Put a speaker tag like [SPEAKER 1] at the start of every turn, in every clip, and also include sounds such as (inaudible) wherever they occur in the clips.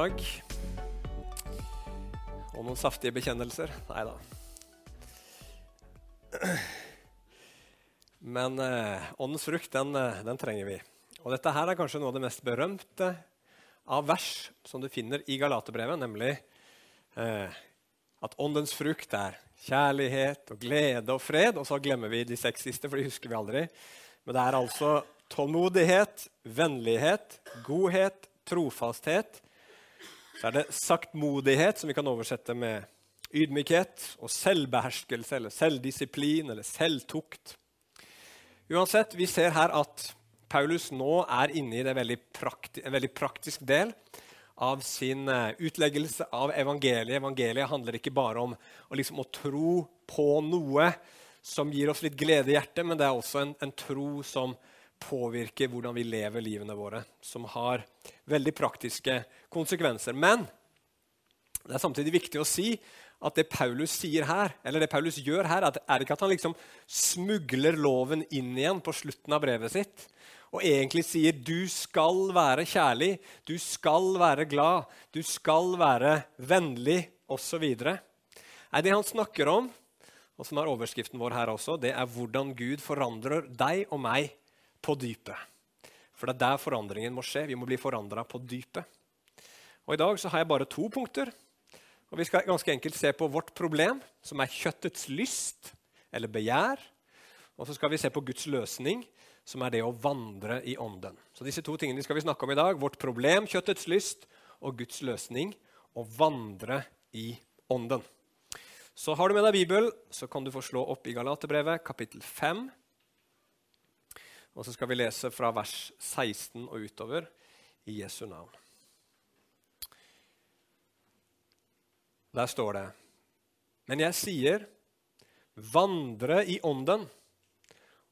[SPEAKER 1] dag. Og noen saftige bekjennelser. Nei da. Men eh, åndens frukt, den, eh, den, trenger vi. Og dette her er kanskje noe av det mest berømte av vers som du finner i Galaterbrevet, nemlig eh, at åndens frukt er kjærlighet og glede og fred. Og så glemmer vi de seks siste, for de husker vi aldri. Men det er altså tålmodighet, vennlighet, godhet, trofasthet. Så er det saktmodighet, som vi kan oversette med ydmykhet, og selvbeherskelse eller selvdisiplin eller selvtukt. Uansett, vi ser her at Paulus nå er inne i veldig en veldig praktisk del av sin eh, utleggelse av evangeliet. Evangeliet handler ikke bare om å, liksom, å tro på noe som gir oss litt glede i hjertet, men det er også en, en tro som påvirker hvordan vi lever livene våre, som har veldig praktiske konsekvenser. Men det er samtidig viktig å si at det Paulus sier her, eller det Paulus gjør her, er ikke at han liksom smugler loven inn igjen på slutten av brevet sitt og egentlig sier du skal være kjærlig, du skal være glad, du skal være vennlig osv. Nei, det han snakker om, og som er overskriften vår her også, det er hvordan Gud forandrer deg og meg på dypet. For det er der forandringen må skje. Vi må bli forandra på dypet. Og I dag så har jeg bare to punkter. Og Vi skal ganske enkelt se på vårt problem, som er kjøttets lyst eller begjær. Og så skal vi se på Guds løsning, som er det å vandre i ånden. Så disse to tingene skal vi snakke om i dag. Vårt problem, kjøttets lyst, og Guds løsning, å vandre i ånden. Så har du med deg Bibel, så kan du få slå opp i Galaterbrevet, kapittel 5. Og så skal vi lese fra vers 16 og utover i Jesu navn. Der står det Men jeg sier, vandre i ånden,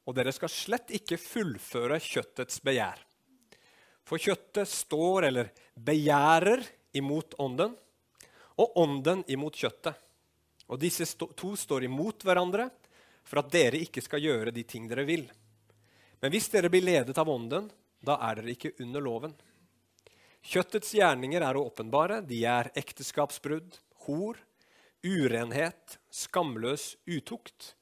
[SPEAKER 1] og dere skal slett ikke fullføre kjøttets begjær. For kjøttet står eller begjærer imot ånden, og ånden imot kjøttet. Og disse to står imot hverandre for at dere ikke skal gjøre de ting dere vil. Men hvis dere blir ledet av Ånden, da er dere ikke under loven. Kjøttets gjerninger er åpenbare. De er ekteskapsbrudd, hor, urenhet, skamløs utukt,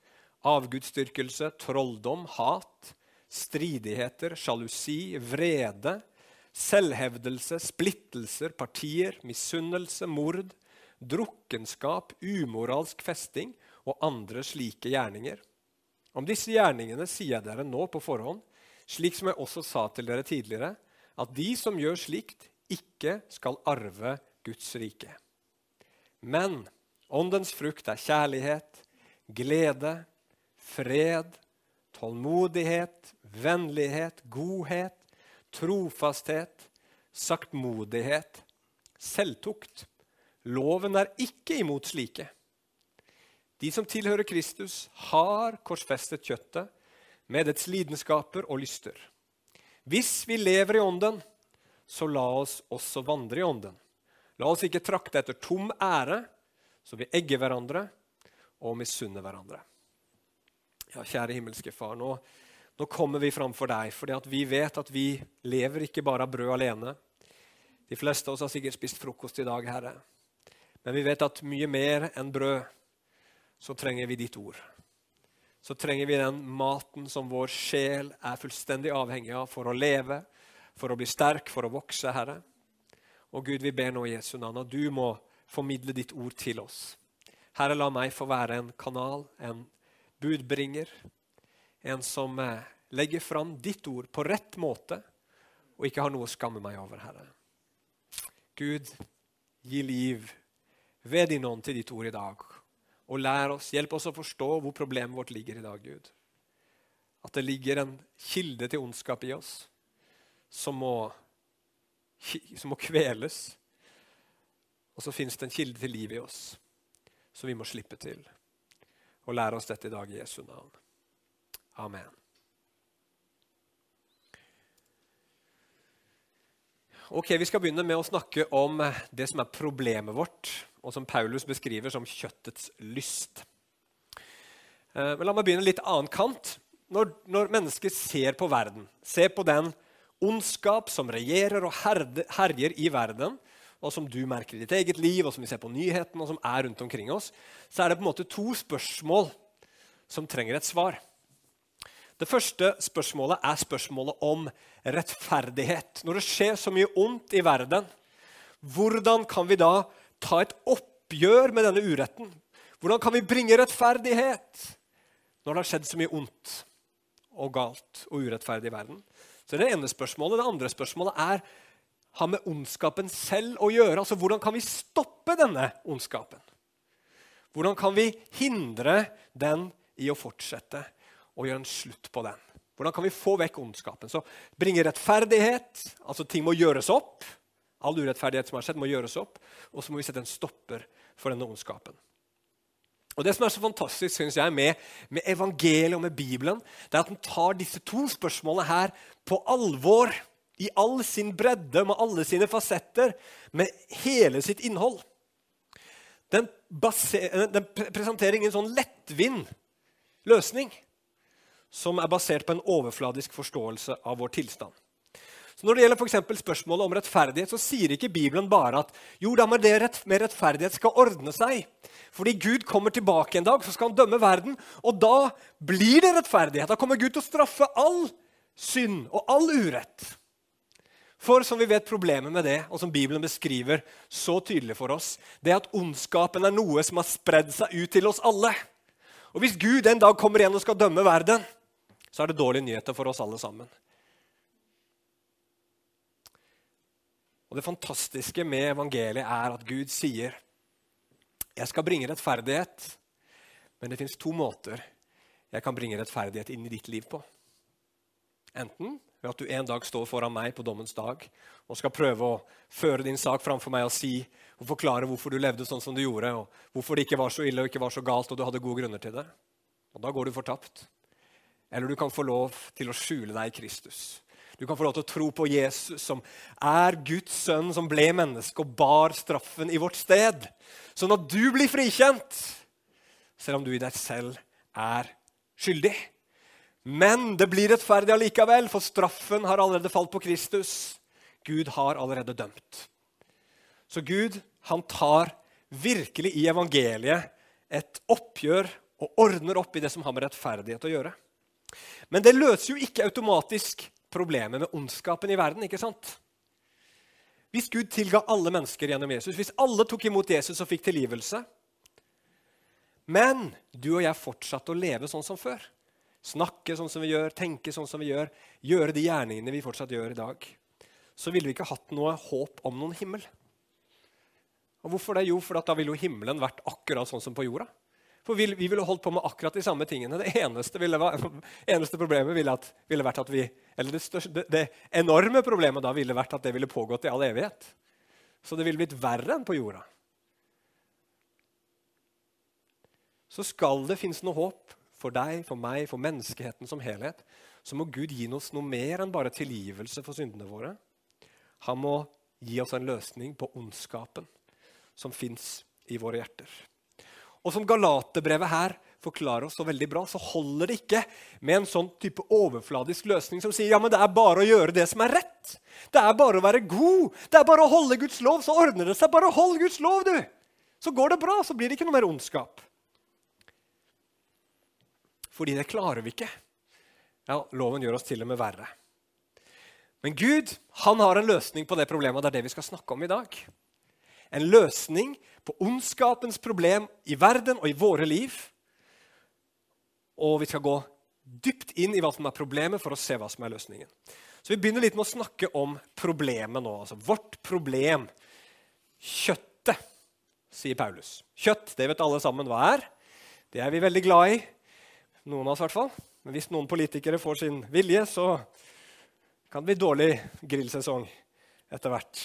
[SPEAKER 1] avgudsdyrkelse, trolldom, hat, stridigheter, sjalusi, vrede, selvhevdelse, splittelser, partier, misunnelse, mord, drukkenskap, umoralsk festing og andre slike gjerninger. Om disse gjerningene sier jeg dere nå på forhånd, slik som jeg også sa til dere tidligere, at de som gjør slikt, ikke skal arve Guds rike. Men åndens frukt er kjærlighet, glede, fred, tålmodighet, vennlighet, godhet, trofasthet, saktmodighet, selvtukt. Loven er ikke imot slike. De som tilhører Kristus, har korsfestet kjøttet med dets lidenskaper og lyster. Hvis vi lever i Ånden, så la oss også vandre i Ånden. La oss ikke trakte etter tom ære, så vi egger hverandre og misunner hverandre. Ja, kjære himmelske Far, nå, nå kommer vi framfor deg fordi vi vet at vi lever ikke bare av brød alene. De fleste av oss har sikkert spist frokost i dag, Herre. Men vi vet at mye mer enn brød så trenger vi ditt ord. Så trenger vi den maten som vår sjel er fullstendig avhengig av for å leve, for å bli sterk, for å vokse, Herre. Og Gud, vi ber nå i Jesu navn at du må formidle ditt ord til oss. Herre, la meg få være en kanal, en budbringer, en som eh, legger fram ditt ord på rett måte og ikke har noe å skamme meg over, Herre. Gud, gi liv ved din ånd til ditt ord i dag og lær oss, hjelp oss å forstå hvor problemet vårt ligger i dag, Gud. At det ligger en kilde til ondskap i oss som må, som må kveles. Og så fins det en kilde til liv i oss som vi må slippe til. Og lære oss dette i dag i Jesu navn. Amen. Ok, Vi skal begynne med å snakke om det som er problemet vårt og som Paulus beskriver som kjøttets lyst. Eh, men La meg begynne litt annen kant. Når, når mennesker ser på verden, ser på den ondskap som regjerer og herjer i verden, og som du merker i ditt eget liv, og som vi ser på nyhetene, og som er rundt omkring oss, så er det på en måte to spørsmål som trenger et svar. Det første spørsmålet er spørsmålet om rettferdighet. Når det skjer så mye ondt i verden, hvordan kan vi da ta et oppgjør med denne uretten? Hvordan kan vi bringe rettferdighet når det har skjedd så mye ondt og galt og urettferdig i verden? Så Det ene spørsmålet. Det andre spørsmålet er har med ondskapen selv å gjøre. Altså, Hvordan kan vi stoppe denne ondskapen? Hvordan kan vi hindre den i å fortsette og gjøre en slutt på den? Hvordan kan vi få vekk ondskapen? Så bringe rettferdighet, altså ting må gjøres opp. All urettferdighet som har skjedd, må gjøres opp. Og så må vi sette en stopper for denne ondskapen. Og Det som er så fantastisk synes jeg, med, med evangeliet og med Bibelen, det er at den tar disse to spørsmålene her på alvor. I all sin bredde, med alle sine fasetter, med hele sitt innhold. Den, baser, den presenterer ingen sånn lettvint løsning som er basert på en overfladisk forståelse av vår tilstand. Så Når det gjelder for spørsmålet om rettferdighet, så sier ikke Bibelen bare at jo da med, rett, med rettferdighet skal ordne seg. Fordi Gud kommer tilbake en dag, så skal han dømme verden. Og da blir det rettferdighet. Da kommer Gud til å straffe all synd og all urett. For som vi vet problemet med det, og som Bibelen beskriver så tydelig for oss, det er at ondskapen er noe som har spredd seg ut til oss alle. Og Hvis Gud en dag kommer igjen og skal dømme verden, så er det dårlige nyheter for oss alle sammen. Og Det fantastiske med evangeliet er at Gud sier jeg skal bringe rettferdighet, men det fins to måter jeg kan bringe rettferdighet inn i ditt liv på. Enten ved at du en dag står foran meg på dommens dag og skal prøve å føre din sak framfor meg og si og forklare hvorfor du levde sånn som du gjorde, og hvorfor det ikke var så ille og ikke var så galt, og du hadde gode grunner til det. Og Da går du fortapt. Eller du kan få lov til å skjule deg i Kristus. Du kan få lov til å tro på Jesus, som er Guds sønn, som ble menneske og bar straffen i vårt sted. Sånn at du blir frikjent, selv om du i deg selv er skyldig. Men det blir rettferdig allikevel, for straffen har allerede falt på Kristus. Gud har allerede dømt. Så Gud han tar virkelig i evangeliet et oppgjør og ordner opp i det som har med rettferdighet å gjøre. Men det løser jo ikke automatisk problemet med ondskapen i verden. ikke sant? Hvis Gud tilga alle mennesker gjennom Jesus, hvis alle tok imot Jesus og fikk tilgivelse Men du og jeg fortsatte å leve sånn som før. Snakke sånn som vi gjør, tenke sånn som vi gjør, gjøre de gjerningene vi fortsatt gjør i dag. Så ville vi ikke hatt noe håp om noen himmel. Og hvorfor det? Jo, for da ville jo himmelen vært akkurat sånn som på jorda. For vi, vi, ville holdt på med akkurat de samme tingene. Det eneste, ville, (laughs) eneste problemet ville, at, ville, vært at vi Eller det, største, det, enorme problemet da ville vært at det ville pågått i all evighet. Så det ville blitt verre enn på jorda. Så skal det finnes noe håp for deg, for meg, for menneskeheten som helhet, så må Gud gi oss noe mer enn bare tilgivelse for syndene våre. Han må gi oss en løsning på ondskapen som fins i våre hjerter. Og som Galaterbrevet her forklarer oss så veldig bra, så holder det ikke med en sånn type overfladisk løsning som sier ja, men det er bare å gjøre det som er rett. Det er bare å være god. Det er bare å holde Guds lov, så ordner det seg. Bare hold Guds lov, du! Så går det bra, så blir det ikke noe mer ondskap. Fordi det klarer vi ikke. Ja, Loven gjør oss til og med verre. Men Gud han har en løsning på det problemet, og det er det vi skal snakke om i dag. En løsning på ondskapens problem i verden og i våre liv. Og vi skal gå dypt inn i hva som er problemet, for å se hva som er løsningen. Så Vi begynner litt med å snakke om problemet nå. altså Vårt problem. Kjøttet, sier Paulus. Kjøtt, det vet alle sammen hva er. Det er vi veldig glad i. Noen av oss, i hvert fall. Men hvis noen politikere får sin vilje, så kan det bli dårlig grillsesong etter hvert.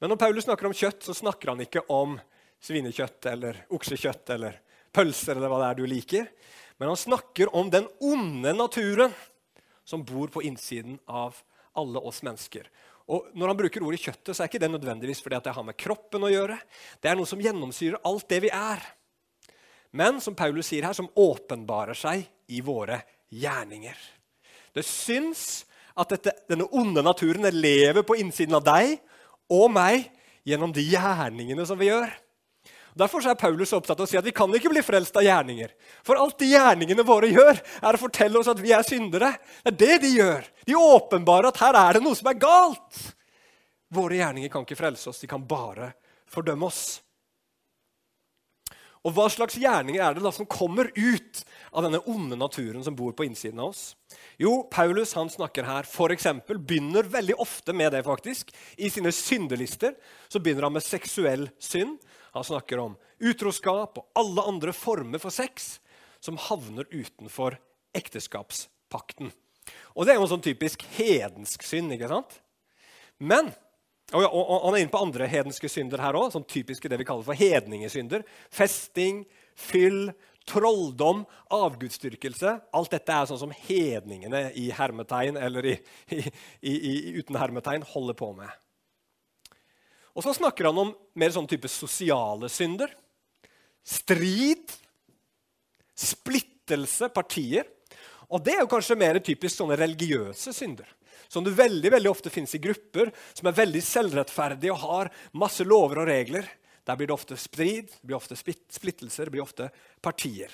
[SPEAKER 1] Men når Paulus snakker om kjøtt, så snakker han ikke om svinekjøtt eller oksekjøtt eller pølser eller hva det er du liker. Men han snakker om den onde naturen som bor på innsiden av alle oss mennesker. Og Når han bruker ordet kjøttet, så er ikke det nødvendigvis fordi det har med kroppen å gjøre. Det er noe som gjennomsyrer alt det vi er. Men som Paulus sier her, som åpenbarer seg i våre gjerninger. Det syns at dette, denne onde naturen lever på innsiden av deg og meg gjennom de gjerningene som vi gjør. Derfor er Paulus opptatt av å si at vi kan ikke bli frelst av gjerninger. For alt de gjerningene våre gjør, er å fortelle oss at vi er syndere. Det er det de gjør. De åpenbarer at her er det noe som er galt. Våre gjerninger kan ikke frelse oss, de kan bare fordømme oss. Og hva slags gjerninger er det da som kommer ut av denne onde naturen som bor på innsiden av oss? Jo, Paulus han snakker her for eksempel, begynner veldig ofte med det. faktisk. I sine syndelister så begynner han med seksuell synd. Han snakker om utroskap og alle andre former for sex som havner utenfor ekteskapspakten. Og Det er jo en sånn typisk hedensk synd. ikke sant? Men og, og, Han er inne på andre hedenske synder her òg, sånn typiske det vi kaller for hedningesynder. Festing, fyll, trolldom, avgudsdyrkelse. Alt dette er sånn som hedningene i hermetegn eller i, i, i, uten hermetegn holder på med. Og så snakker han om mer sånn type sosiale synder. Strid, splittelse, partier. Og det er jo kanskje mer typisk sånne religiøse synder som du veldig veldig ofte finnes i grupper som er veldig selvrettferdige og har masse lover og regler. Der blir det ofte strid, det blir ofte splittelser, det blir ofte partier.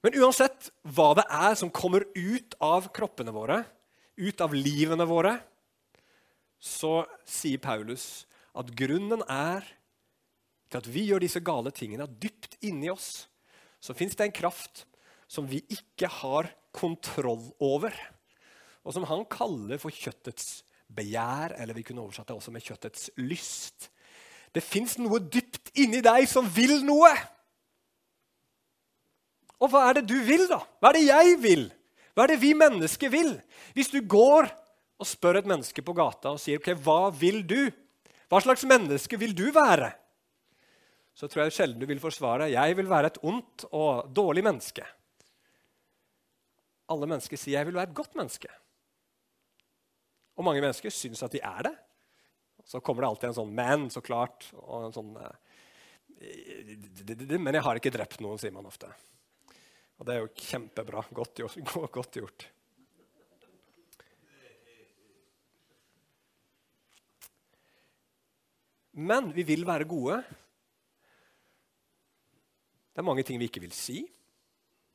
[SPEAKER 1] Men uansett hva det er som kommer ut av kroppene våre, ut av livene våre, så sier Paulus at grunnen er til at vi gjør disse gale tingene, dypt inni oss så fins det en kraft som vi ikke har kontroll over og som han kaller for kjøttets begjær, eller vi kunne oversatt det også med kjøttets lyst. Det fins noe dypt inni deg som vil noe. Og hva er det du vil, da? Hva er det jeg vil? Hva er det vi mennesker vil? Hvis du går og spør et menneske på gata og sier ok, 'Hva vil du?' Hva slags menneske vil du være? Så tror jeg sjelden du vil forsvare 'Jeg vil være et ondt og dårlig menneske'. Alle mennesker sier 'jeg vil være et godt menneske'. Og mange mennesker syns at de er det. Så kommer det alltid en sånn 'men', så klart. og en sånn... Eh, men jeg har ikke drept noen, sier man ofte. Og det er jo kjempebra. Godt gjort. (laughs) Godt gjort. Men vi vil være gode. Det er mange ting vi ikke vil si,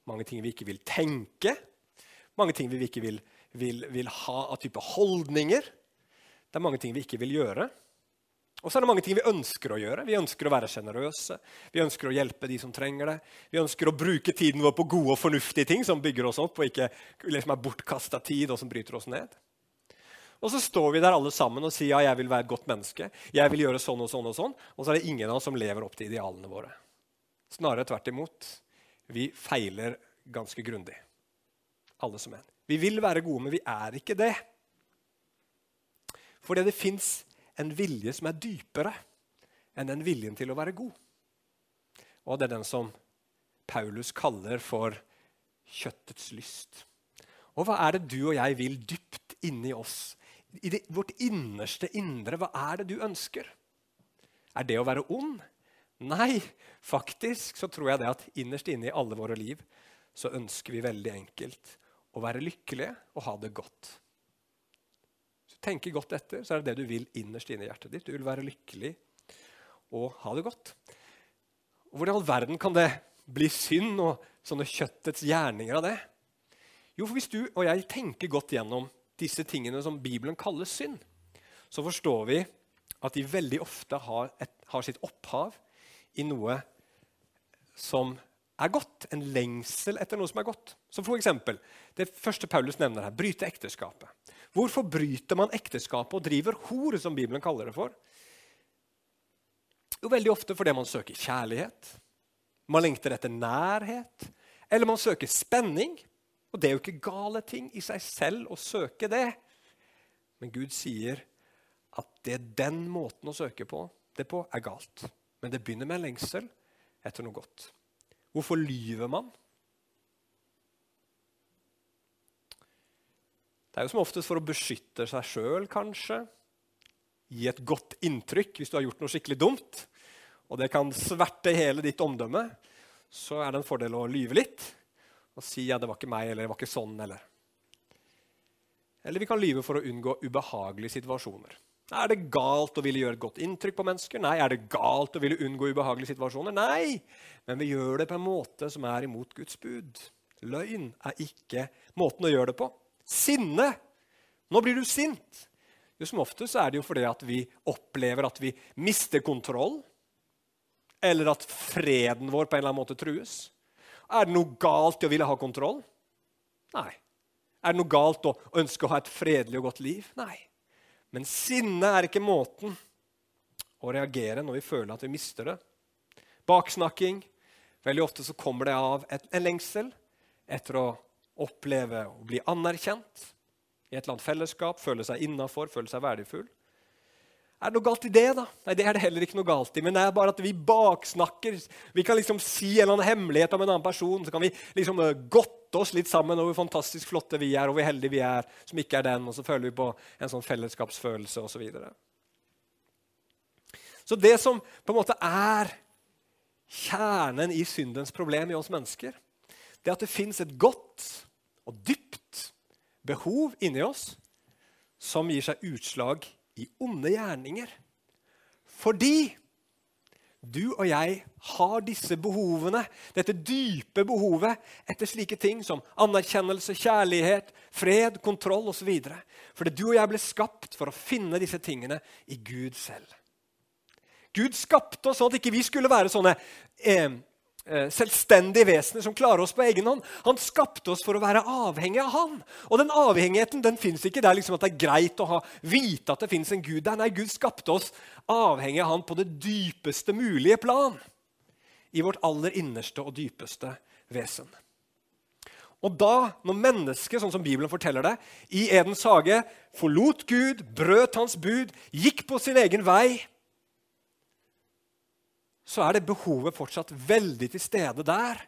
[SPEAKER 1] mange ting vi ikke vil tenke, mange ting vi ikke vil vil, vil ha av type holdninger. Det er mange ting vi ikke vil gjøre. Og så er det mange ting vi ønsker å gjøre. Vi ønsker å være sjenerøse. Vi ønsker å hjelpe de som trenger det. Vi ønsker å bruke tiden vår på gode og fornuftige ting som bygger oss opp, og ikke liksom er bortkasta tid og som bryter oss ned. Og så står vi der alle sammen og sier ja, jeg vil være et godt menneske. jeg vil gjøre sånn Og sånn og sånn, og så er det ingen av oss som lever opp til idealene våre. Snarere tvert imot. Vi feiler ganske grundig, alle som en. Vi vil være gode, men vi er ikke det. Fordi det fins en vilje som er dypere enn den viljen til å være god. Og det er den som Paulus kaller for kjøttets lyst. Og hva er det du og jeg vil dypt inni oss? I det, vårt innerste indre, hva er det du ønsker? Er det å være ond? Nei, faktisk så tror jeg det at innerst inne i alle våre liv så ønsker vi veldig enkelt å være lykkelige og ha det godt. Tenker godt etter, så er det det du vil innerst inne i hjertet ditt. Du vil være lykkelig og ha det godt. Hvordan i all verden kan det bli synd og sånne kjøttets gjerninger av det? Jo, for hvis du og jeg tenker godt gjennom disse tingene som Bibelen kaller synd, så forstår vi at de veldig ofte har, et, har sitt opphav i noe som er godt. En lengsel etter noe som er godt. Som for eksempel, det første Paulus nevner her, bryte ekteskapet. Hvorfor bryter man ekteskapet og driver hor, som Bibelen kaller det for? Jo, Veldig ofte fordi man søker kjærlighet, man lengter etter nærhet, eller man søker spenning. Og det er jo ikke gale ting i seg selv å søke det. Men Gud sier at det er den måten å søke på, det på er galt. Men det begynner med en lengsel etter noe godt. Hvorfor lyver man? Det er jo som oftest for å beskytte seg sjøl, kanskje. Gi et godt inntrykk hvis du har gjort noe skikkelig dumt. Og det kan sverte hele ditt omdømme. Så er det en fordel å lyve litt og si ja, det var ikke meg, eller det var ikke sånn. eller... Eller vi kan lyve for å unngå ubehagelige situasjoner. Er det galt å ville gjøre et godt inntrykk på mennesker? Nei. Er det galt å ville unngå ubehagelige situasjoner? Nei. Men vi gjør det på en måte som er imot Guds bud. Løgn er ikke måten å gjøre det på. Sinne. Nå blir du sint. Jo, som oftest er det jo fordi at vi opplever at vi mister kontroll, eller at freden vår på en eller annen måte trues. Er det noe galt i å ville ha kontroll? Nei. Er det noe galt å ønske å ha et fredelig og godt liv? Nei. Men sinne er ikke måten å reagere når vi føler at vi mister det. Baksnakking. Veldig ofte så kommer det av et, en lengsel etter å oppleve å bli anerkjent i et eller annet fellesskap, føle seg innafor, føle seg verdifull. Er det noe galt i det? da? Nei, det er det heller ikke noe galt i. Men det er bare at vi baksnakker. Vi kan liksom si en eller annen hemmelighet om en annen person. Så kan vi liksom eh, godte oss litt sammen over hvor fantastisk flotte vi er, og hvor heldige vi er som ikke er den. Og så føler vi på en sånn fellesskapsfølelse osv. Så, videre. så det som på en måte er kjernen i syndens problem i oss mennesker, det er at det fins et godt og dypt behov inni oss som gir seg utslag i onde gjerninger. Fordi du og jeg har disse behovene, dette dype behovet etter slike ting som anerkjennelse, kjærlighet, fred, kontroll osv. Fordi du og jeg ble skapt for å finne disse tingene i Gud selv. Gud skapte oss sånn at ikke vi skulle være sånne eh, selvstendige vesener som klarer oss på egen hånd. Han skapte oss for å være avhengig av han. Og den avhengigheten den fins ikke der liksom at det er greit å ha, vite at det fins en Gud der. Nei, Gud skapte oss avhengig av han på det dypeste mulige plan. I vårt aller innerste og dypeste vesen. Og da, når mennesket, sånn som Bibelen forteller det, i Edens hage forlot Gud, brøt hans bud, gikk på sin egen vei så er det behovet fortsatt veldig til stede der.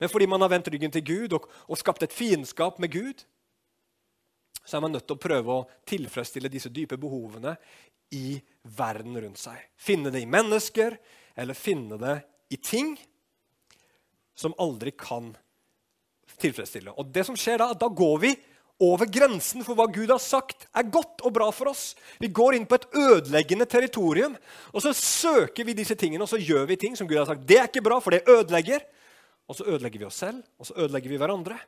[SPEAKER 1] Men fordi man har vendt ryggen til Gud og, og skapt et fiendskap med Gud, så er man nødt til å prøve å tilfredsstille disse dype behovene i verden rundt seg. Finne det i mennesker, eller finne det i ting som aldri kan tilfredsstille. Og det som skjer Da da går vi over grensen for hva Gud har sagt er godt og bra for oss. Vi går inn på et ødeleggende territorium, og så søker vi disse tingene og så gjør vi ting som Gud har sagt det er ikke bra, for det ødelegger. Og så ødelegger vi oss selv, og så ødelegger vi hverandre.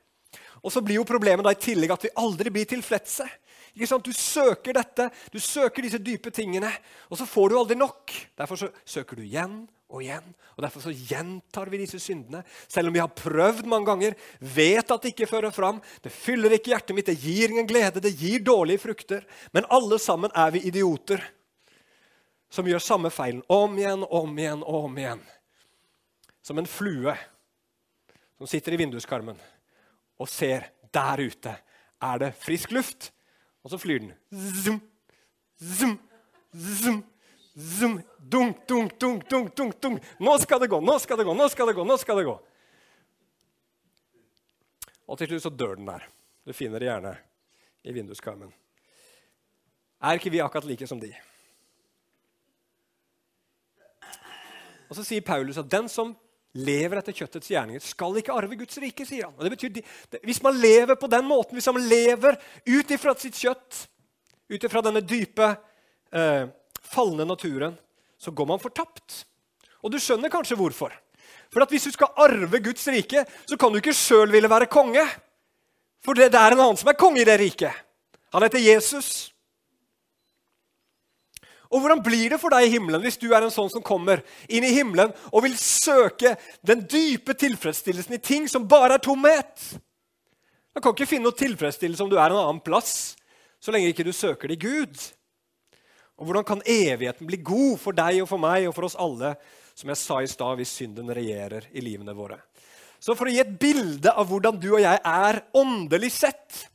[SPEAKER 1] Og så blir jo problemet da i tillegg at vi aldri blir tilfredse. Du søker dette, du søker disse dype tingene, og så får du aldri nok. Derfor søker du igjen og igjen. Og Derfor så gjentar vi disse syndene. Selv om vi har prøvd mange ganger, vet at det ikke fører fram. Det fyller ikke hjertet mitt, det gir ingen glede, det gir dårlige frukter. Men alle sammen er vi idioter som gjør samme feilen om igjen, om igjen og om igjen. Som en flue som sitter i vinduskarmen og ser der ute er det frisk luft. Og så flyr den. Zoom, zoom, zoom. Zoom, dunk, dunk, dunk, dunk, dunk, dunk. Nå skal det gå, nå skal det gå, nå skal det gå. nå skal det gå. Og til slutt så dør den der. Du finner det gjerne i vinduskarmen. Er ikke vi akkurat like som de? Og Så sier Paulus at den som lever etter kjøttets gjerninger, skal ikke arve Guds rike. sier han. Og det betyr, Hvis man lever på den måten, hvis man lever ut ifra sitt kjøtt, ut ifra denne dype eh, falne naturen, så går man fortapt. Og du skjønner kanskje hvorfor. For at Hvis du skal arve Guds rike, så kan du ikke sjøl ville være konge. For det, er en annen som er konge i det riket. Han heter Jesus. Og Hvordan blir det for deg i himmelen hvis du er en sånn som kommer inn i himmelen og vil søke den dype tilfredsstillelsen i ting som bare er tomhet? Du kan ikke finne noe tilfredsstillelse om du er en annen plass, så lenge ikke du søker det i Gud. Og hvordan kan evigheten bli god for deg og for meg og for oss alle, som jeg sa i stad, hvis synden regjerer i livene våre? Så for å gi et bilde av hvordan du og jeg er åndelig sett,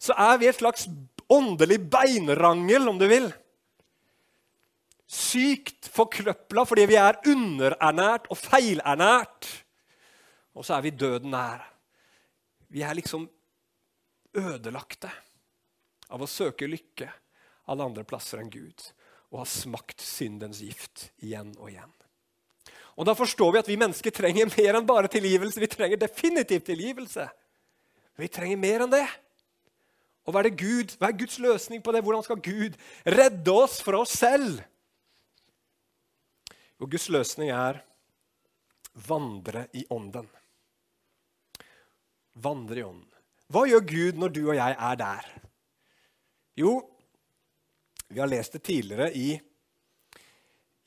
[SPEAKER 1] så er vi et slags åndelig beinrangel, om du vil. Sykt forkrøpla fordi vi er underernært og feilernært. Og så er vi døden nær. Vi er liksom ødelagte av å søke lykke alle andre plasser enn Gud og har smakt syndens gift igjen og igjen. Og Da forstår vi at vi mennesker trenger mer enn bare tilgivelse. Vi trenger definitivt tilgivelse. Vi trenger mer enn det. Og hva er, det Gud, hva er Guds løsning på det? Hvordan skal Gud redde oss fra oss selv? Og Guds løsning er vandre i ånden. Vandre i ånden. Hva gjør Gud når du og jeg er der? Jo, vi har lest det tidligere i,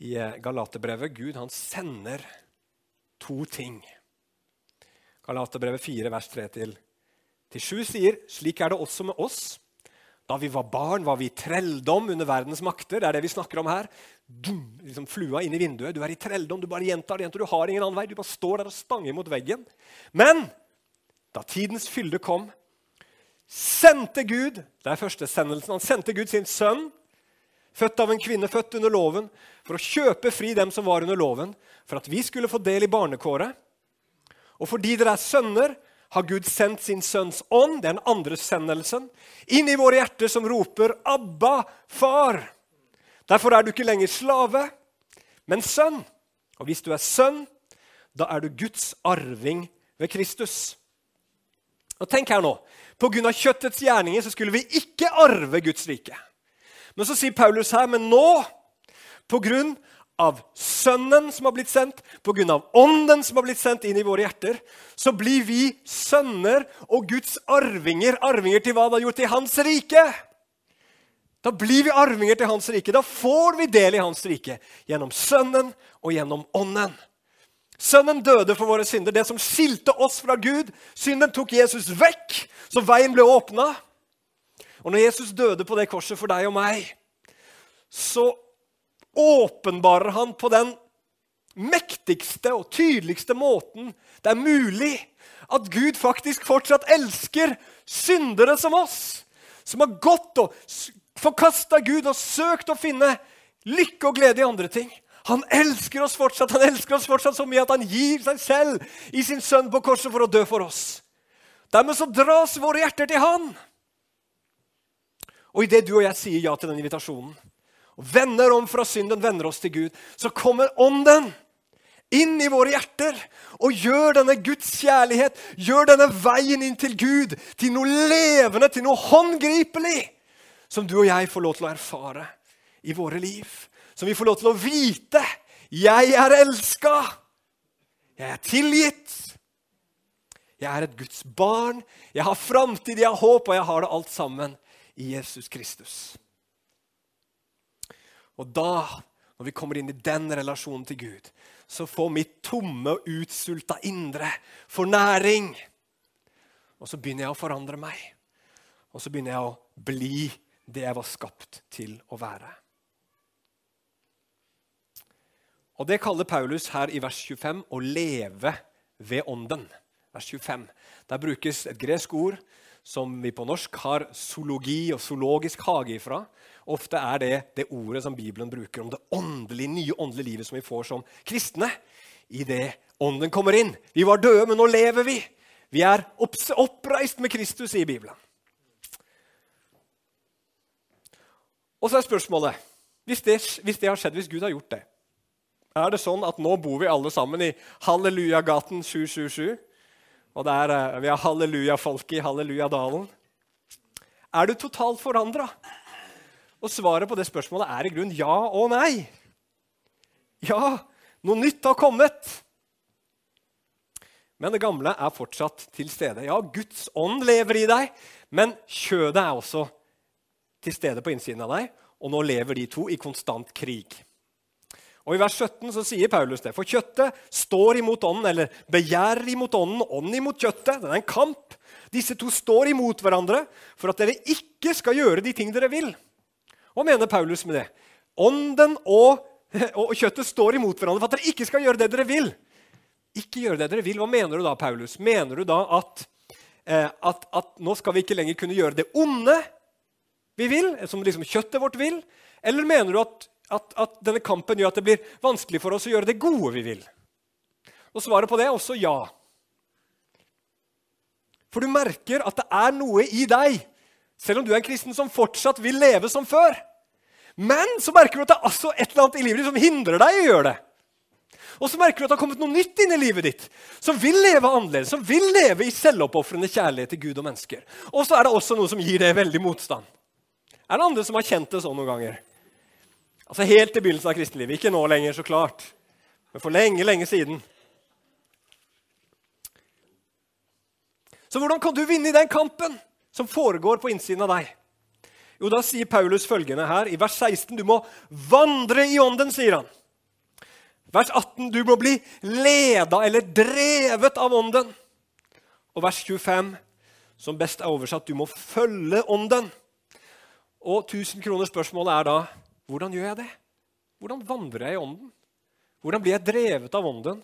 [SPEAKER 1] i eh, Galaterbrevet. Gud han sender to ting. Galaterbrevet 4, vers 3-7 sier slik er det også med oss. Da vi var barn, var vi i trelldom under verdens makter. Det er det vi snakker om her. Dum, liksom flua inn i vinduet. Du er i trelldom, du bare gjentar det. Du har ingen annen vei. Du bare står der og stanger mot veggen. Men da tidens fylde kom, sendte Gud Det er første sendelsen. Han sendte Gud sin sønn, født av en kvinne, født under loven, for å kjøpe fri dem som var under loven, for at vi skulle få del i barnekåret. Og fordi dere er sønner, har Gud sendt sin sønns ånd, den andre sendelsen, inn i våre hjerter som roper 'Abba, far'. Derfor er du ikke lenger slave, men sønn. Og hvis du er sønn, da er du Guds arving ved Kristus. Og tenk her nå, Pga. kjøttets gjerninger så skulle vi ikke arve Guds rike. Men så sier Paulus her, men nå, pga av Sønnen som har blitt sendt, pga. Ånden som har blitt sendt inn i våre hjerter, så blir vi sønner og Guds arvinger. Arvinger til hva han har gjort i Hans rike. Da blir vi arvinger til Hans rike. Da får vi del i Hans rike gjennom Sønnen og gjennom Ånden. Sønnen døde for våre synder. Det som skilte oss fra Gud. Synden tok Jesus vekk, så veien ble åpna. Og når Jesus døde på det korset for deg og meg, så åpenbarer han på den mektigste og tydeligste måten det er mulig at Gud faktisk fortsatt elsker syndere som oss, som har gått og forkasta Gud og søkt å finne lykke og glede i andre ting. Han elsker oss fortsatt han elsker oss fortsatt så mye at han gir seg selv i sin sønn på korset for å dø for oss. Dermed så dras våre hjerter til han. Og idet du og jeg sier ja til den invitasjonen, og vender om fra synden, vender oss til Gud, så kommer Ånden inn i våre hjerter og gjør denne Guds kjærlighet, gjør denne veien inn til Gud til noe levende, til noe håndgripelig, som du og jeg får lov til å erfare i våre liv. Som vi får lov til å vite. Jeg er elska. Jeg er tilgitt. Jeg er et Guds barn. Jeg har framtid, jeg har håp, og jeg har det alt sammen i Jesus Kristus. Og da, når vi kommer inn i den relasjonen til Gud, så får mitt tomme og utsulta indre for næring. Og så begynner jeg å forandre meg. Og så begynner jeg å bli det jeg var skapt til å være. Og Det kaller Paulus her i vers 25 å leve ved ånden. Vers 25. Der brukes et gresk ord som vi på norsk har zoologi og zoologisk hage ifra. Ofte er det det ordet som Bibelen bruker om det åndelige, nye åndelige livet som vi får som kristne. I det ånden kommer inn. Vi var døde, men nå lever vi. Vi er oppreist med Kristus, i Bibelen. Og så er spørsmålet hvis det, hvis det har skjedd, hvis Gud har gjort det Er det sånn at nå bor vi alle sammen i Hallelujagaten 777? Og der, uh, vi har halleluja-folket i Hallelujadalen. Er du totalt forandra? Og svaret på det spørsmålet er i grunn ja og nei. Ja, noe nytt har kommet. Men det gamle er fortsatt til stede. Ja, Guds ånd lever i deg, men kjødet er også til stede på innsiden av deg. Og nå lever de to i konstant krig. Og I vers 17 så sier Paulus det. For kjøttet står imot ånden, eller begjærer imot ånden, ånden imot kjøttet. Det er en kamp. Disse to står imot hverandre for at dere ikke skal gjøre de ting dere vil. Hva mener Paulus med det? Ånden og, og kjøttet står imot hverandre for at dere ikke skal gjøre det dere vil. Ikke gjøre det dere vil. Hva mener du da, Paulus? Mener du da at, eh, at, at nå skal vi ikke lenger kunne gjøre det onde vi vil, som liksom kjøttet vårt vil? Eller mener du at at, at, denne kampen gjør at det blir vanskelig for oss å gjøre det gode vi vil? Og Svaret på det er også ja. For du merker at det er noe i deg, selv om du er en kristen som fortsatt vil leve som før. Men så merker du at det er altså et eller annet i livet ditt som hindrer deg i å gjøre det. Og så merker du at det har kommet noe nytt inn i livet ditt, som vil leve annerledes, som vil leve i selvoppofrende kjærlighet til Gud og mennesker. Og så er det også noe som gir det veldig motstand. Er det andre som har kjent det sånn noen ganger? Altså Helt i begynnelsen av kristenlivet. Ikke nå lenger, så klart. Men for lenge, lenge siden. Så hvordan kan du vinne i den kampen som foregår på innsiden av deg? Jo, Da sier Paulus følgende her i vers 16.: Du må vandre i ånden, sier han. Vers 18.: Du må bli leda eller drevet av ånden. Og vers 25, som best er oversatt, du må følge ånden. Og 1000 kroner spørsmålet er da hvordan gjør jeg det? Hvordan vandrer jeg i ånden? Hvordan blir jeg drevet av ånden?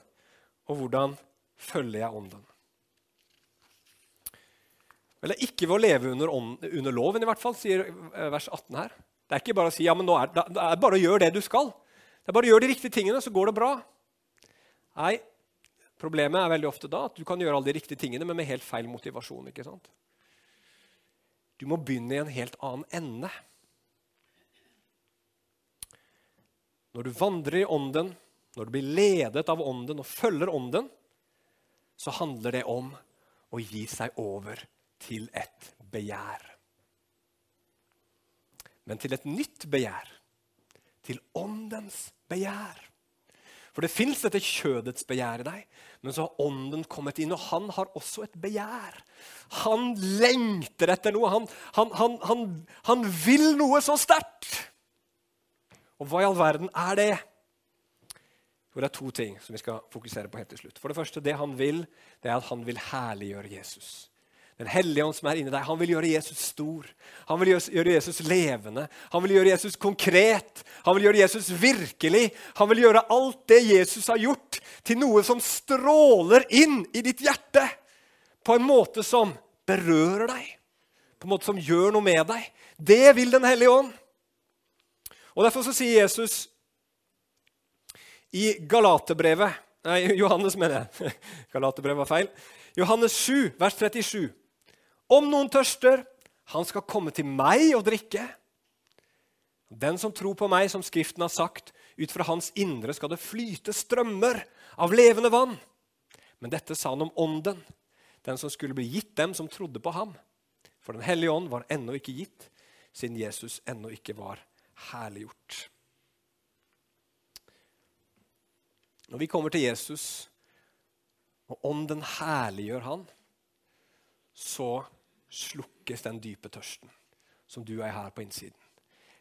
[SPEAKER 1] Og hvordan følger jeg ånden? Eller ikke ved å leve under, under, loven, i hvert fall, sier eh, vers 18 her. Det er ikke bare å si ja, men nå er, det er bare å gjøre det du skal. Det er bare å gjøre de riktige tingene, så går det bra. Nei, problemet er veldig ofte da at du kan gjøre alle de riktige tingene, men med helt feil motivasjon. ikke sant? Du må begynne i en helt annen ende. Når du vandrer i ånden, når du blir ledet av ånden og følger ånden, så handler det om å gi seg over til et begjær. Men til et nytt begjær. Til åndens begjær. For det fins dette kjødets begjær i deg, men så har ånden kommet inn, og han har også et begjær. Han lengter etter noe. Han, han, han, han vil noe så sterkt. Og hva i all verden er det? Jo, det er to ting som vi skal fokusere på helt til slutt. For det første, det han vil, det er at han vil herliggjøre Jesus. Den hellige ånd som er inni deg, han vil gjøre Jesus stor. Han vil gjøre Jesus levende. Han vil gjøre Jesus konkret. Han vil gjøre Jesus virkelig. Han vil gjøre alt det Jesus har gjort, til noe som stråler inn i ditt hjerte. På en måte som berører deg, på en måte som gjør noe med deg. Det vil Den hellige ånd. Og Derfor så sier Jesus i Galaterbrevet Nei, Johannes, mener jeg. (laughs) Galaterbrevet var feil. Johannes 7, vers 37. Om noen tørster, han skal komme til meg og drikke. Den som tror på meg, som Skriften har sagt, ut fra hans indre skal det flyte strømmer av levende vann. Men dette sa han om ånden, den som skulle bli gitt dem som trodde på ham. For Den hellige ånd var ennå ikke gitt, siden Jesus ennå ikke var herliggjort. Når vi kommer til Jesus, og ånden herliggjør han, så slukkes den dype tørsten som du er her på innsiden.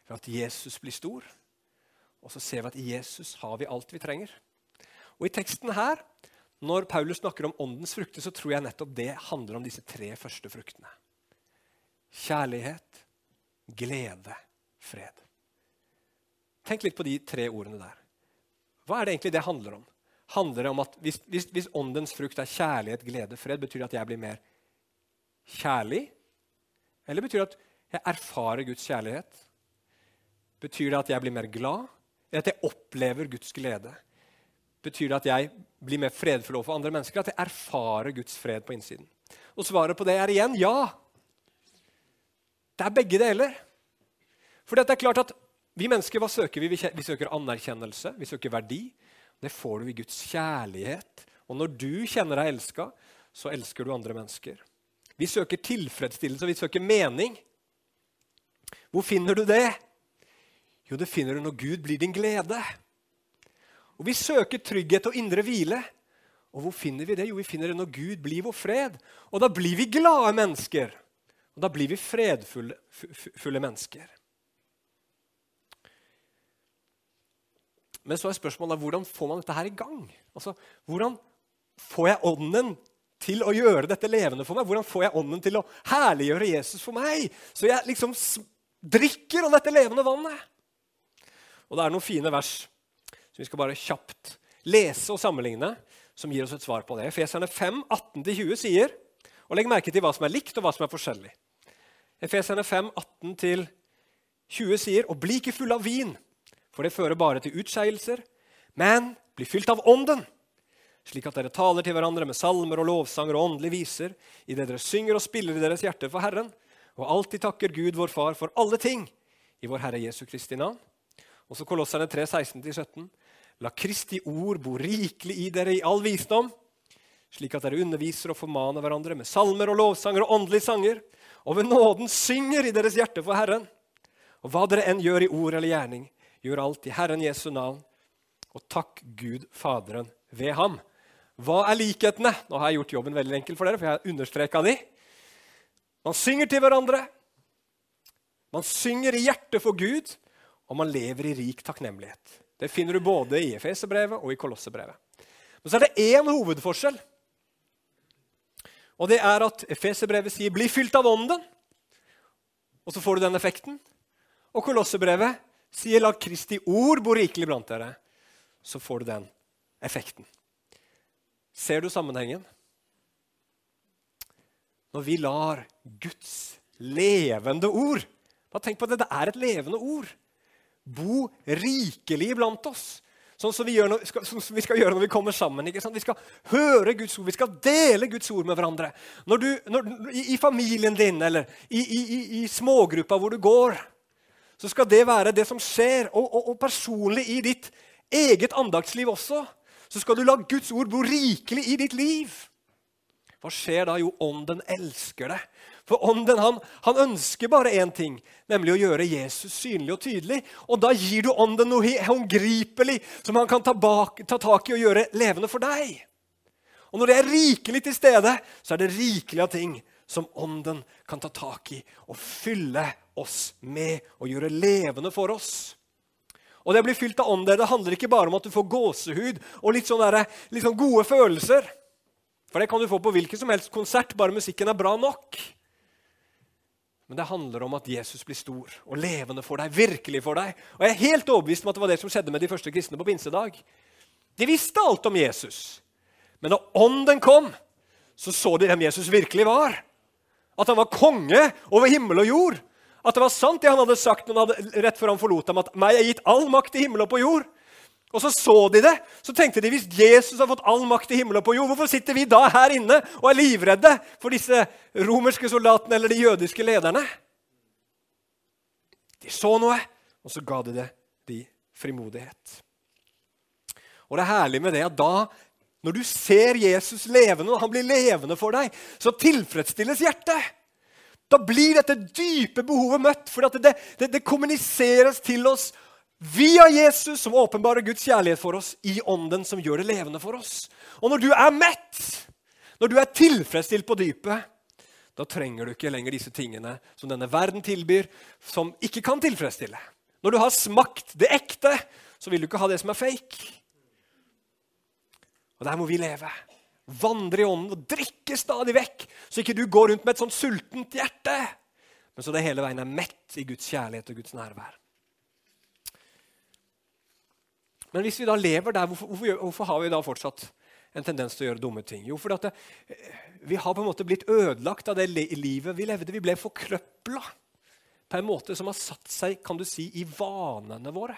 [SPEAKER 1] For at Jesus blir stor, og så ser vi at i Jesus har vi alt vi trenger. Og I teksten her, når Paulus snakker om åndens frukter, så tror jeg nettopp det handler om disse tre første fruktene. Kjærlighet, glede, fred. Tenk litt på de tre ordene der. Hva er det egentlig det handler om? Handler det om at hvis, hvis, hvis åndens frukt er kjærlighet, glede, fred, betyr det at jeg blir mer kjærlig? Eller betyr det at jeg erfarer Guds kjærlighet? Betyr det at jeg blir mer glad? Eller at jeg opplever Guds glede? Betyr det at jeg blir mer fredfull overfor andre mennesker? At jeg erfarer Guds fred på innsiden? Og svaret på det er igjen ja. Det er begge deler. For det er klart at vi mennesker, hva søker vi? Vi søker anerkjennelse, vi søker verdi. Det får du i Guds kjærlighet. Og når du kjenner deg elska, så elsker du andre mennesker. Vi søker tilfredsstillelse, og vi søker mening. Hvor finner du det? Jo, det finner du når Gud blir din glede. Og Vi søker trygghet og indre hvile. Og hvor finner vi det? Jo, vi finner det når Gud blir vår fred. Og da blir vi glade mennesker. Og da blir vi fredfulle mennesker. Men så er spørsmålet hvordan får man dette her i gang? Altså, Hvordan får jeg ånden til å gjøre dette levende for meg? Hvordan får jeg ånden til å herliggjøre Jesus for meg? Så jeg liksom drikker av dette levende vannet. Og det er noen fine vers som vi skal bare kjapt lese og sammenligne, som gir oss et svar på det. Efeserne 5, 18-20 sier Og legg merke til hva som er likt, og hva som er forskjellig. Efeserne 5, 18-20 sier Og bli ikke full av vin, for det fører bare til utskeielser, men bli fylt av Ånden slik at dere taler til hverandre med salmer og lovsanger og åndelige viser, idet dere synger og spiller i deres hjerter for Herren, og alltid takker Gud vår Far for alle ting i vår Herre Jesu Kristi navn. Og så Kolosserne 3, 16-17. La Kristi ord bo rikelig i dere i all visdom, slik at dere underviser og formaner hverandre med salmer og lovsanger og åndelige sanger, og ved nåden synger i deres hjerte for Herren. Og hva dere enn gjør i ord eller gjerning, gjør alt i Herren Jesu navn, og takk Gud Faderen ved ham. Hva er likhetene? Nå har jeg gjort jobben veldig enkel for dere, for jeg har understreka de. Man synger til hverandre. Man synger i hjertet for Gud, og man lever i rik takknemlighet. Det finner du både i Efeserbrevet og i Kolossebrevet. Men så er det én hovedforskjell. Og det er at Efeserbrevet sier 'bli fylt av ånden', og så får du den effekten. Og Kolossebrevet sier 'la Kristi ord bo rikelig blant dere', så får du den effekten. Ser du sammenhengen? Når vi lar Guds levende ord Bare tenk på at det er et levende ord. Bo rikelig blant oss. Sånn som vi, når, sånn som vi, skal gjøre når vi kommer sammen. Vi skal høre Guds ord, vi skal dele Guds ord med hverandre. Når du, når, i, i, familien din eller i, i, i, smågruppa hvor du går, så skal det være det som skjer. Og, og, og personlig i ditt eget andaktsliv også så skal du la Guds ord bo rikelig i ditt liv. Hva skjer da? Jo, ånden elsker det. For ånden han, han ønsker bare én ting, nemlig å gjøre Jesus synlig og tydelig. Og da gir du ånden noe håndgripelig som han kan ta, bak, ta tak i og gjøre levende for deg. Og når det er rikelig til stede, så er det rikelig av ting som ånden kan ta tak i og fylle oss med og gjøre levende for oss. Og det å bli fylt av ånd det handler ikke bare om at du får gåsehud og litt, sånne der, litt sånn gode følelser. For det kan du få på hvilken som helst konsert, bare musikken er bra nok. Men det handler om at Jesus blir stor og levende for deg, virkelig for deg. Og jeg er helt overbevist om at det var det som skjedde med de første kristne på pinsedag. De visste alt om Jesus. Men da ånden kom, så så de hvem Jesus virkelig var. At han var konge over himmel og jord. At det var sant det han hadde sagt han hadde, rett før han forlot dem, at 'meg er gitt all makt i himmel og på jord'. Og så så de det. Så tenkte de hvis Jesus har fått all makt i himmel og på jord, hvorfor sitter vi da her inne og er livredde for disse romerske soldatene eller de jødiske lederne? De så noe, og så ga de det de frimodighet. Og det er herlig med det at da, når du ser Jesus levende, og han blir levende for deg, så tilfredsstilles hjertet. Da blir dette dype behovet møtt, for det, det, det, kommuniseres til oss via Jesus, som åpenbarer Guds kjærlighet for oss, i ånden som gjør det levende for oss. Og når du er mett, når du er tilfredsstilt på dypet, da trenger du ikke lenger disse tingene som denne verden tilbyr, som ikke kan tilfredsstille. Når du har smakt det ekte, så vil du ikke ha det som er fake. Og der må vi leve vandre i ånden og drikke stadig vekk, så ikke du går rundt med et sånt sultent hjerte, men så det hele veien er mett i Guds kjærlighet og Guds nærvær. Men hvis vi da lever der, hvorfor, hvorfor, hvorfor har vi da fortsatt en tendens til å gjøre dumme ting? Jo, fordi at eh, vi har på en måte blitt ødelagt av det livet vi levde. Vi ble forkrøpla på en måte som har satt seg kan du si, i vanene våre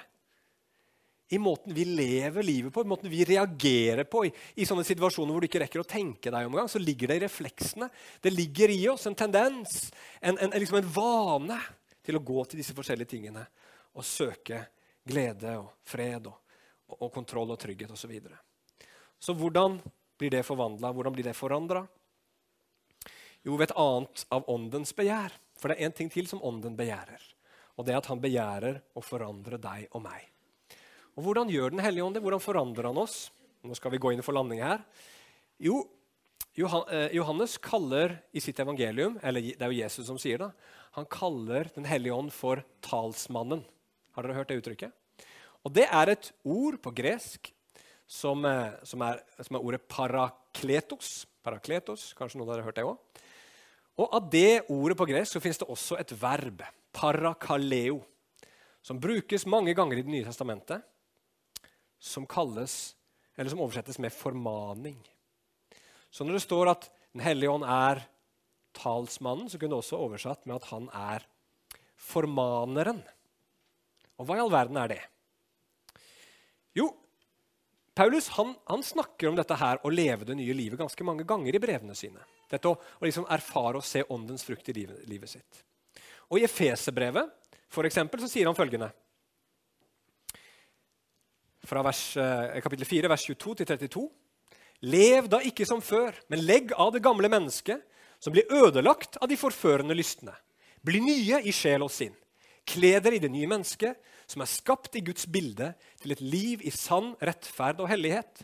[SPEAKER 1] i måten vi lever livet på, i måten vi reagerer på i, i, sånne situasjoner hvor du ikke rekker å tenke deg om gang, så ligger det i refleksene. Det ligger i oss en tendens, en, en, liksom en vane, til å gå til disse forskjellige tingene og søke glede og fred og, og, og kontroll og trygghet osv. Så, videre. så hvordan blir det forvandla? Hvordan blir det forandra? Jo, ved et annet av åndens begjær. For det er én ting til som ånden begjærer. Og det er at han begjærer å forandre deg og meg. Og Hvordan gjør Den hellige ånd det? Hvordan forandrer han oss? Nå skal vi gå inn for landing her. Jo, eh, Johannes kaller i sitt evangelium, eller det er jo Jesus som sier det, han kaller Den hellige ånd for talsmannen. Har dere hørt det uttrykket? Og Det er et ord på gresk som, eh, som, er, som er, ordet parakletos. Parakletos, Kanskje noen av dere har hørt det òg? Og Av det ordet på gresk så finnes det også et verb, parakaleo, som brukes mange ganger i Det nye testamentet som kalles, eller som oversettes med formaning. Så når det står at Den hellige ånd er talsmannen, så kunne det også oversatt med at han er formaneren. Og hva i all verden er det? Jo, Paulus han, han snakker om dette her å leve det nye livet ganske mange ganger i brevene sine. Dette å, å liksom erfare og se åndens frukt i livet, livet sitt. Og I Efeserbrevet for eksempel, så sier han følgende fra vers, eh, kapittel 4, vers 22 til 32. Lev da ikke som før, men legg av det gamle mennesket, som blir ødelagt av de forførende lystne. Bli nye i sjel og sinn. Kle dere i det nye mennesket, som er skapt i Guds bilde, til et liv i sann rettferd og hellighet.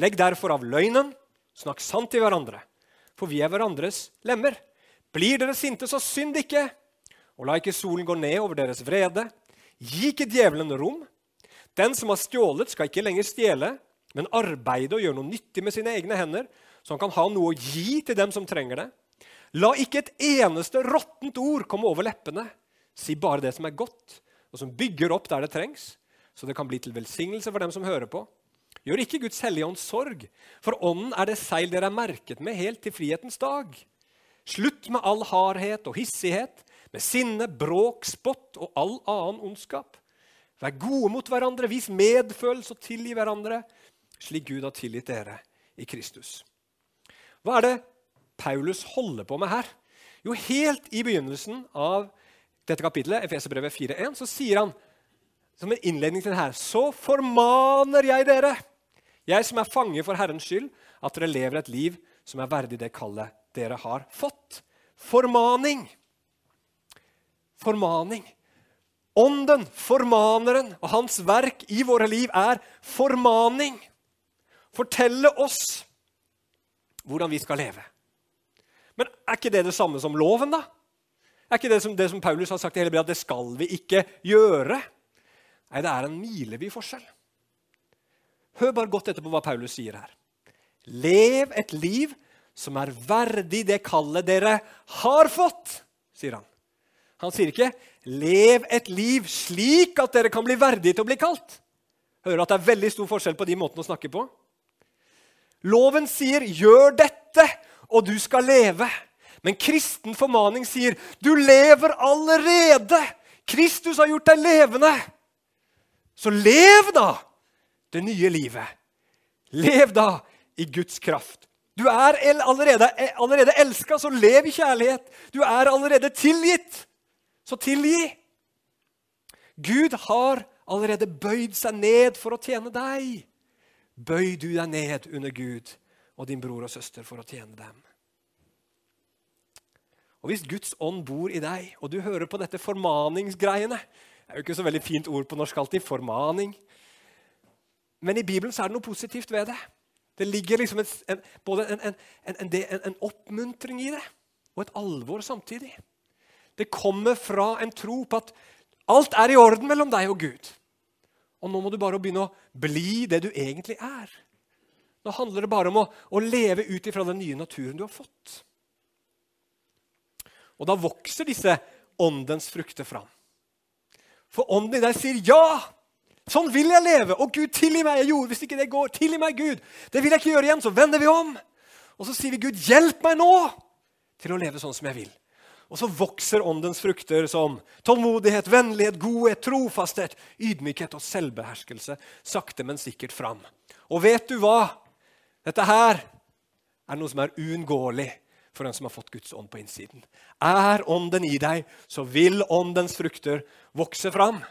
[SPEAKER 1] Legg derfor av løgnen, snakk sant til hverandre, for vi er hverandres lemmer. Blir dere sinte, så synd ikke, og la ikke solen gå ned over deres vrede. Gi ikke djevelen rom. Den som har stjålet, skal ikke lenger stjele, men arbeide og gjøre noe nyttig med sine egne hender, så han kan ha noe å gi til dem som trenger det. La ikke et eneste råttent ord komme over leppene. Si bare det som er godt, og som bygger opp der det trengs, så det kan bli til velsignelse for dem som hører på. Gjør ikke Guds hellige ånd sorg, for ånden er det seil dere er merket med helt til frihetens dag. Slutt med all hardhet og hissighet, med sinne, bråk, spott og all annen ondskap. Vær gode mot hverandre, vis medfølelse og tilgi hverandre, slik Gud har tilgitt dere i Kristus. Hva er det Paulus holder på med her? Jo, helt i begynnelsen av dette kapitlet, Efeserbrevet 4.1, så sier han som en innledning til det her Så formaner jeg dere, jeg som er fange for Herrens skyld, at dere lever et liv som er verdig det kallet dere har fått. Formaning. Formaning. Ånden, formaneren, og hans verk i våre liv er formaning. Fortelle oss hvordan vi skal leve. Men er ikke det det samme som loven, da? Er ikke det som, det som Paulus har sagt i hele brevet, at det skal vi ikke gjøre? Nei, det er en milevid forskjell. Hør bare godt etter på hva Paulus sier her. Lev et liv som er verdig det kallet dere har fått, sier han. Han sier ikke 'lev et liv slik at dere kan bli verdige til å bli kalt'. Hører at det er veldig stor forskjell på de måtene å snakke på. Loven sier 'gjør dette, og du skal leve'. Men kristen formaning sier 'du lever allerede'. Kristus har gjort deg levende. Så lev da det nye livet. Lev da i Guds kraft. Du er allerede, allerede elska, så lev i kjærlighet. Du er allerede tilgitt, så tilgi. Gud har allerede bøyd seg ned for å tjene deg. Bøy du deg ned under Gud og din bror og søster for å tjene dem. Og Hvis Guds ånd bor i deg, og du hører på dette formaningsgreiene Det er jo ikke så veldig fint ord på norsk alltid. Formaning. Men i Bibelen så er det noe positivt ved det. Det ligger liksom en, en, både en, en, oppmuntring i det og et alvor samtidig. Det kommer fra en tro på at alt er i orden mellom deg og Gud. Og nå må du bare begynne å bli det du egentlig er. Nå handler det bare om å, å leve ut ifra den nye naturen du har fått. Og da vokser disse åndens frukter fram. For ånden i deg sier ja! Sånn vil jeg leve! Og Gud, tilgi meg! Jeg gjorde hvis ikke det går. Tilgi meg, Gud! Det vil jeg ikke gjøre igjen. Så vender vi om. Og så sier vi, Gud, hjelp meg nå til å leve sånn som jeg vil. Og så vokser åndens frukter som tålmodighet, vennlighet, godhet, trofasthet, ydmykhet og selvbeherskelse sakte, men sikkert fram. Og vet du hva? Dette her er noe som er uunngåelig for den som har fått Guds ånd på innsiden. Er ånden i deg, så vil åndens frukter vokse fram.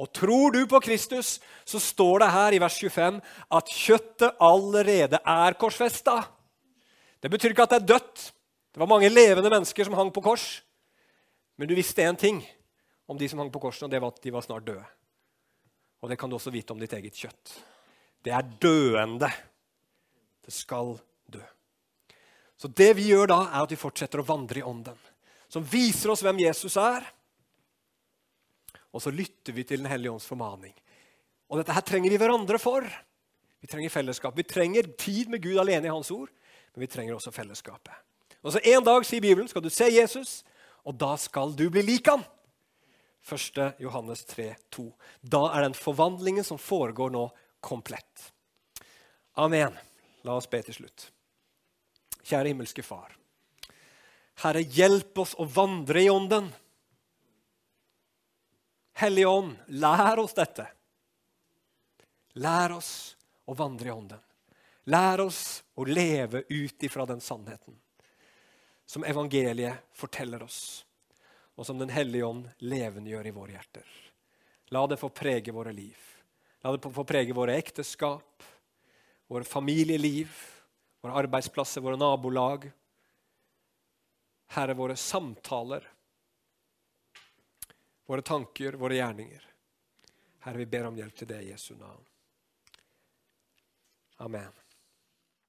[SPEAKER 1] Og tror du på Kristus, så står det her i vers 25 at kjøttet allerede er korsfesta. Det betyr ikke at det er dødt. Det var mange levende mennesker som hang på kors. Men du visste én ting om de som hang på korset, og det var at de var snart døde. Og det kan du også vite om ditt eget kjøtt. Det er døende. Det skal dø. Så det vi gjør da, er at vi fortsetter å vandre i ånden. Som viser oss hvem Jesus er og så lytter vi til Den hellige ånds formaning. Og dette her trenger vi hverandre for. Vi trenger fellesskap. Vi trenger tid med Gud alene i Hans ord, men vi trenger også fellesskapet. Og så En dag sier Bibelen, skal du se Jesus, og da skal du bli lik han. 1. Johannes 3, 2. Da er den forvandlingen som foregår nå, komplett. Amen. La oss be til slutt. Kjære himmelske Far. Herre, hjelp oss å vandre i Ånden. Hellige Ånd, lær oss dette. Lær oss å vandre i Ånden. Lær oss å leve ut ifra den sannheten som evangeliet forteller oss, og som Den hellige ånd levendegjør i våre hjerter. La det få prege våre liv. La det få prege våre ekteskap, våre familieliv, våre arbeidsplasser, våre nabolag. Herre, våre samtaler, våre tanker, våre gjerninger. Herre, vi ber om hjelp til det i Jesu navn. Amen.